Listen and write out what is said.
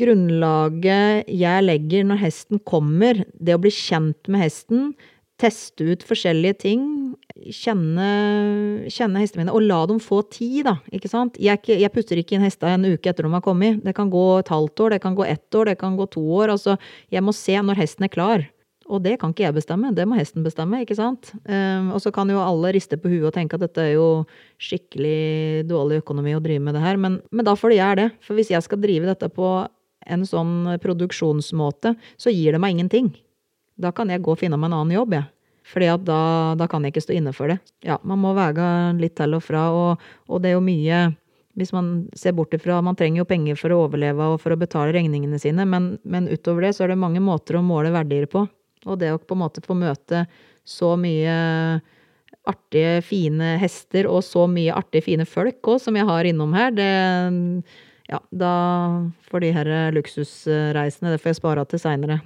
grunnlaget jeg legger når hesten kommer, det å bli kjent med hesten, teste ut forskjellige ting, kjenne, kjenne hestene mine, og la dem få tid, da. Ikke sant? Jeg, jeg putter ikke inn hesta en uke etter de har kommet. Det kan gå et halvt år, det kan gå ett år, det kan gå to år. Altså, jeg må se når hesten er klar. Og det kan ikke jeg bestemme, det må hesten bestemme, ikke sant. Um, og så kan jo alle riste på huet og tenke at dette er jo skikkelig dårlig økonomi å drive med det her, men, men da får det gjøre det. For hvis jeg skal drive dette på en sånn produksjonsmåte, så gir det meg ingenting. Da kan jeg gå og finne meg en annen jobb, jeg. Fordi at da, da kan jeg ikke stå inne for det. Ja, man må veie litt til og fra, og, og det er jo mye hvis man ser bort ifra Man trenger jo penger for å overleve og for å betale regningene sine, men, men utover det så er det mange måter å måle verdier på. Og det å på en måte få møte så mye artige, fine hester og så mye artige, fine folk òg, som jeg har innom her, det ja, da får de her eh, luksusreisene, det får jeg spare til seinere.